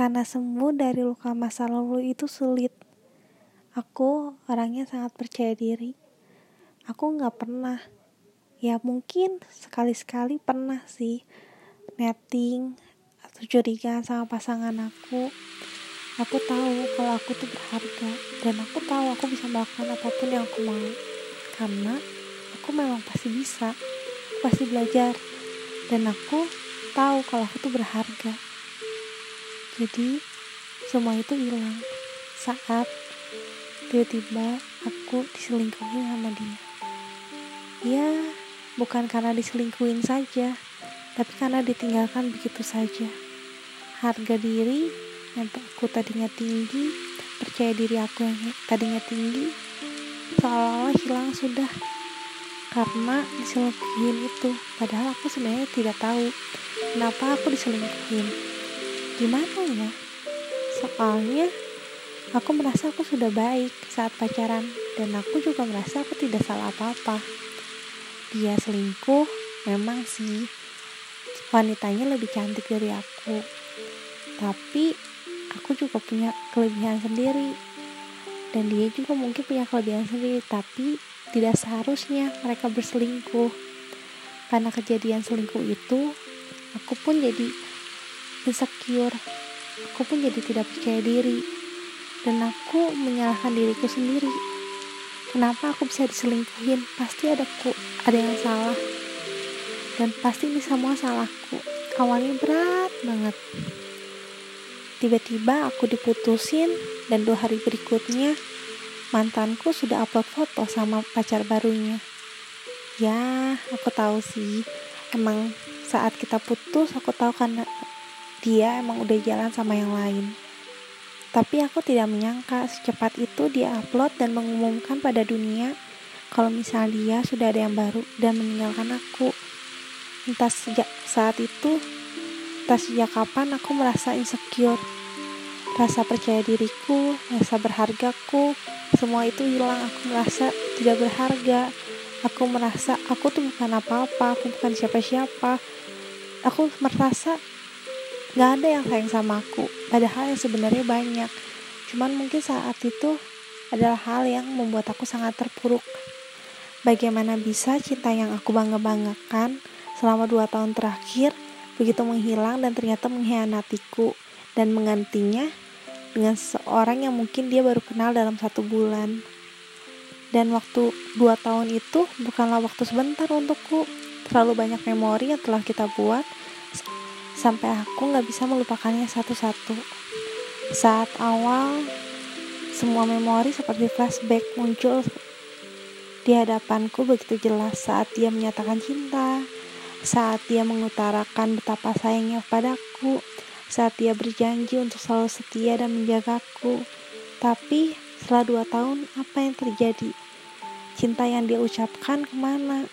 Karena sembuh dari luka masa lalu itu sulit. Aku orangnya sangat percaya diri. Aku nggak pernah. Ya mungkin sekali-sekali pernah sih netting atau curiga sama pasangan aku. Aku tahu kalau aku tuh berharga dan aku tahu aku bisa melakukan apa pun yang aku mau. Karena aku memang pasti bisa. Aku pasti belajar dan aku tahu kalau aku tuh berharga jadi semua itu hilang saat tiba-tiba aku diselingkuhin sama dia. Ya bukan karena diselingkuhin saja tapi karena ditinggalkan begitu saja. Harga diri yang aku tadinya tinggi percaya diri aku yang tadinya tinggi seolah-olah hilang sudah karena diselingkuhin itu. Padahal aku sebenarnya tidak tahu kenapa aku diselingkuhin gimana ya? Soalnya aku merasa aku sudah baik saat pacaran dan aku juga merasa aku tidak salah apa-apa. Dia selingkuh memang sih. Wanitanya lebih cantik dari aku. Tapi aku juga punya kelebihan sendiri. Dan dia juga mungkin punya kelebihan sendiri tapi tidak seharusnya mereka berselingkuh. Karena kejadian selingkuh itu, aku pun jadi insecure. Aku pun jadi tidak percaya diri. Dan aku menyalahkan diriku sendiri. Kenapa aku bisa diselingkuhin? Pasti ada ku, ada yang salah. Dan pasti ini semua salahku. Awalnya berat banget. Tiba-tiba aku diputusin dan dua hari berikutnya mantanku sudah upload foto sama pacar barunya. Ya, aku tahu sih. Emang saat kita putus, aku tahu karena dia emang udah jalan sama yang lain. Tapi aku tidak menyangka secepat itu dia upload dan mengumumkan pada dunia kalau misal dia sudah ada yang baru dan meninggalkan aku. Entah sejak saat itu, entah sejak kapan aku merasa insecure. Rasa percaya diriku, rasa berhargaku, semua itu hilang aku merasa tidak berharga aku merasa aku tuh bukan apa-apa aku bukan siapa-siapa aku merasa gak ada yang sayang sama aku padahal yang sebenarnya banyak cuman mungkin saat itu adalah hal yang membuat aku sangat terpuruk bagaimana bisa cinta yang aku bangga-banggakan selama dua tahun terakhir begitu menghilang dan ternyata mengkhianatiku dan menggantinya dengan seseorang yang mungkin dia baru kenal dalam satu bulan. Dan waktu dua tahun itu bukanlah waktu sebentar untukku. Terlalu banyak memori yang telah kita buat sampai aku nggak bisa melupakannya satu-satu. Saat awal, semua memori seperti flashback muncul di hadapanku begitu jelas saat dia menyatakan cinta, saat dia mengutarakan betapa sayangnya padaku, saat dia berjanji untuk selalu setia dan menjagaku. Tapi setelah dua tahun, apa yang terjadi? Cinta yang dia ucapkan ke mana?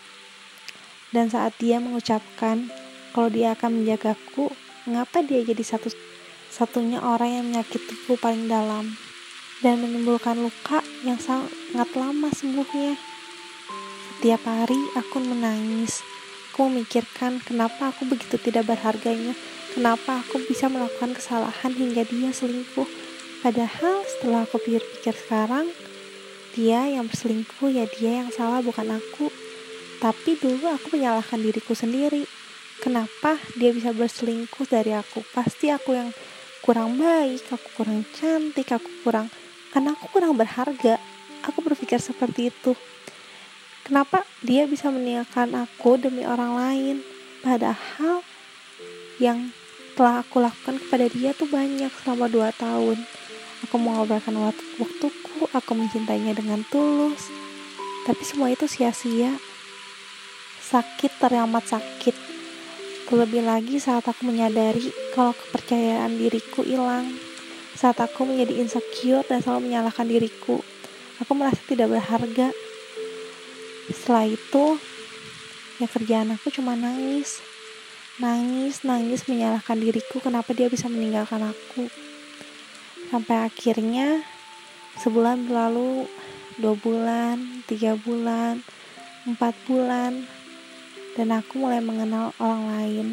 Dan saat dia mengucapkan kalau dia akan menjagaku, mengapa dia jadi satu satunya orang yang menyakitiku paling dalam dan menimbulkan luka yang sangat lama sembuhnya. Setiap hari aku menangis. Aku memikirkan kenapa aku begitu tidak berharganya Kenapa aku bisa melakukan kesalahan hingga dia selingkuh? Padahal setelah aku pikir-pikir sekarang, dia yang berselingkuh ya dia yang salah bukan aku. Tapi dulu aku menyalahkan diriku sendiri. Kenapa dia bisa berselingkuh dari aku? Pasti aku yang kurang baik, aku kurang cantik, aku kurang karena aku kurang berharga. Aku berpikir seperti itu. Kenapa dia bisa meninggalkan aku demi orang lain? Padahal yang telah aku lakukan kepada dia tuh banyak selama dua tahun. Aku mengorbankan waktuku, aku mencintainya dengan tulus. Tapi semua itu sia-sia. Sakit teramat sakit. Terlebih lagi saat aku menyadari kalau kepercayaan diriku hilang. Saat aku menjadi insecure dan selalu menyalahkan diriku. Aku merasa tidak berharga. Setelah itu, ya kerjaan aku cuma nangis nangis nangis menyalahkan diriku kenapa dia bisa meninggalkan aku sampai akhirnya sebulan berlalu dua bulan tiga bulan empat bulan dan aku mulai mengenal orang lain.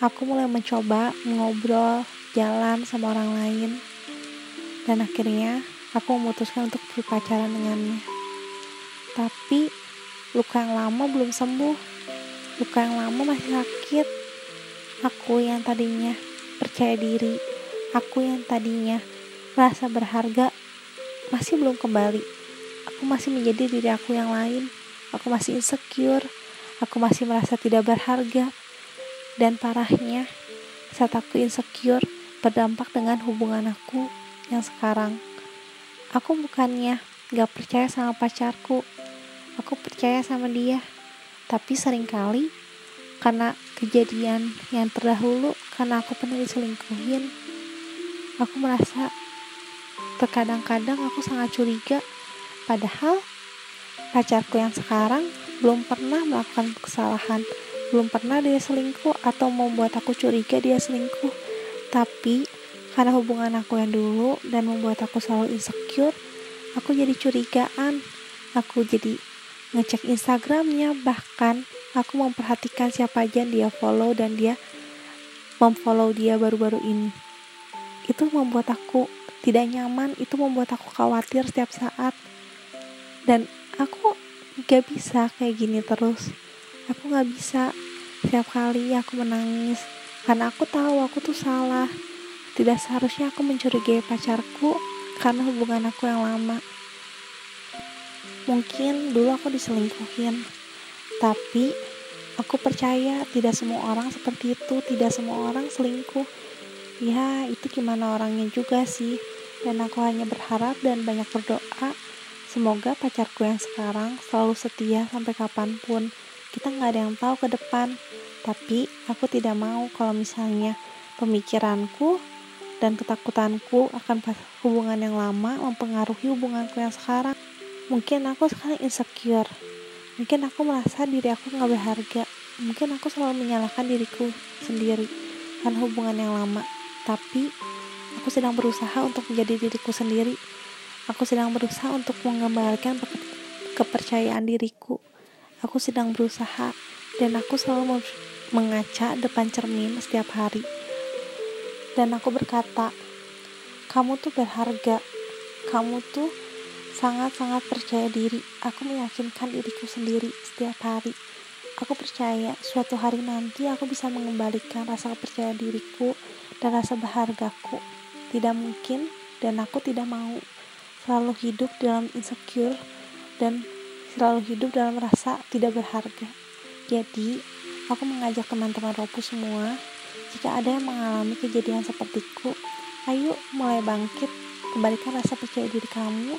Aku mulai mencoba mengobrol jalan sama orang lain. Dan akhirnya aku memutuskan untuk berpacaran dengannya. Tapi luka yang lama belum sembuh. Luka yang lama masih sakit. Aku yang tadinya percaya diri. Aku yang tadinya merasa berharga masih belum kembali. Aku masih menjadi diri aku yang lain. Aku masih insecure aku masih merasa tidak berharga. Dan parahnya saat aku insecure berdampak dengan hubungan aku yang sekarang. Aku bukannya gak percaya sama pacarku. Aku percaya sama dia. Tapi sering kali karena kejadian yang terdahulu karena aku pernah diselingkuhin aku merasa terkadang-kadang aku sangat curiga. Padahal pacarku yang sekarang belum pernah melakukan kesalahan. Belum pernah dia selingkuh atau membuat aku curiga dia selingkuh. Tapi karena hubungan aku yang dulu dan membuat aku selalu insecure aku jadi curigaan. Aku jadi ngecek instagramnya bahkan aku memperhatikan siapa aja yang dia follow dan dia memfollow dia baru-baru ini. Itu membuat aku tidak nyaman itu membuat aku khawatir setiap saat. Dan aku gak bisa kayak gini terus. Aku gak bisa. Setiap kali aku menangis karena aku tahu aku tuh salah. Tidak seharusnya aku mencurigai pacarku karena hubungan aku yang lama. Mungkin dulu aku diselingkuhin tapi aku percaya tidak semua orang seperti itu tidak semua orang selingkuh. Ya itu gimana orangnya juga sih. Dan aku hanya berharap dan banyak berdoa Semoga pacarku yang sekarang selalu setia sampai kapan pun. Kita nggak ada yang tahu ke depan. Tapi aku tidak mau kalau misalnya pemikiranku dan ketakutanku akan hubungan yang lama mempengaruhi hubunganku yang sekarang. Mungkin aku sekarang insecure. Mungkin aku merasa diri aku nggak berharga. Mungkin aku selalu menyalahkan diriku sendiri karena hubungan yang lama. Tapi aku sedang berusaha untuk menjadi diriku sendiri Aku sedang berusaha untuk mengembalikan kepercayaan diriku. Aku sedang berusaha dan aku selalu mengaca depan cermin setiap hari. Dan aku berkata, kamu tuh berharga. Kamu tuh sangat-sangat percaya diri. Aku meyakinkan diriku sendiri setiap hari. Aku percaya suatu hari nanti aku bisa mengembalikan rasa percaya diriku dan rasa berhargaku. Tidak mungkin dan aku tidak mau selalu hidup dalam insecure dan selalu hidup dalam rasa tidak berharga. Jadi, aku mengajak teman-teman Ropu semua, jika ada yang mengalami kejadian sepertiku, ayo mulai bangkit, kembalikan rasa percaya diri kamu,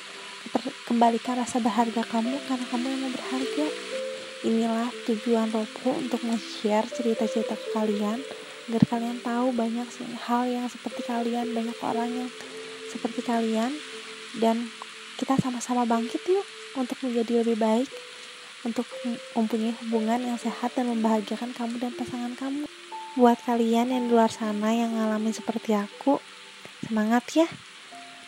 kembalikan rasa berharga kamu karena kamu yang berharga. Inilah tujuan Ropu untuk men-share cerita-cerita ke kalian, agar kalian tahu banyak hal yang seperti kalian, banyak orang yang seperti kalian dan kita sama-sama bangkit yuk untuk menjadi lebih baik untuk mempunyai hubungan yang sehat dan membahagiakan kamu dan pasangan kamu. Buat kalian yang di luar sana yang ngalamin seperti aku semangat ya.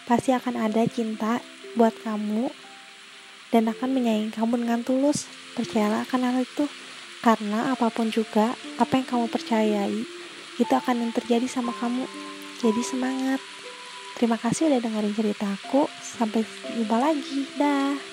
Pasti akan ada cinta buat kamu dan akan menyayangi kamu dengan tulus. Percayalah akan hal itu karena apa pun juga apa yang kamu percayai itu akan yang terjadi sama kamu. Jadi semangat Terima kasih udah dengerin ceritaku. Sampai jumpa lagi. Dah.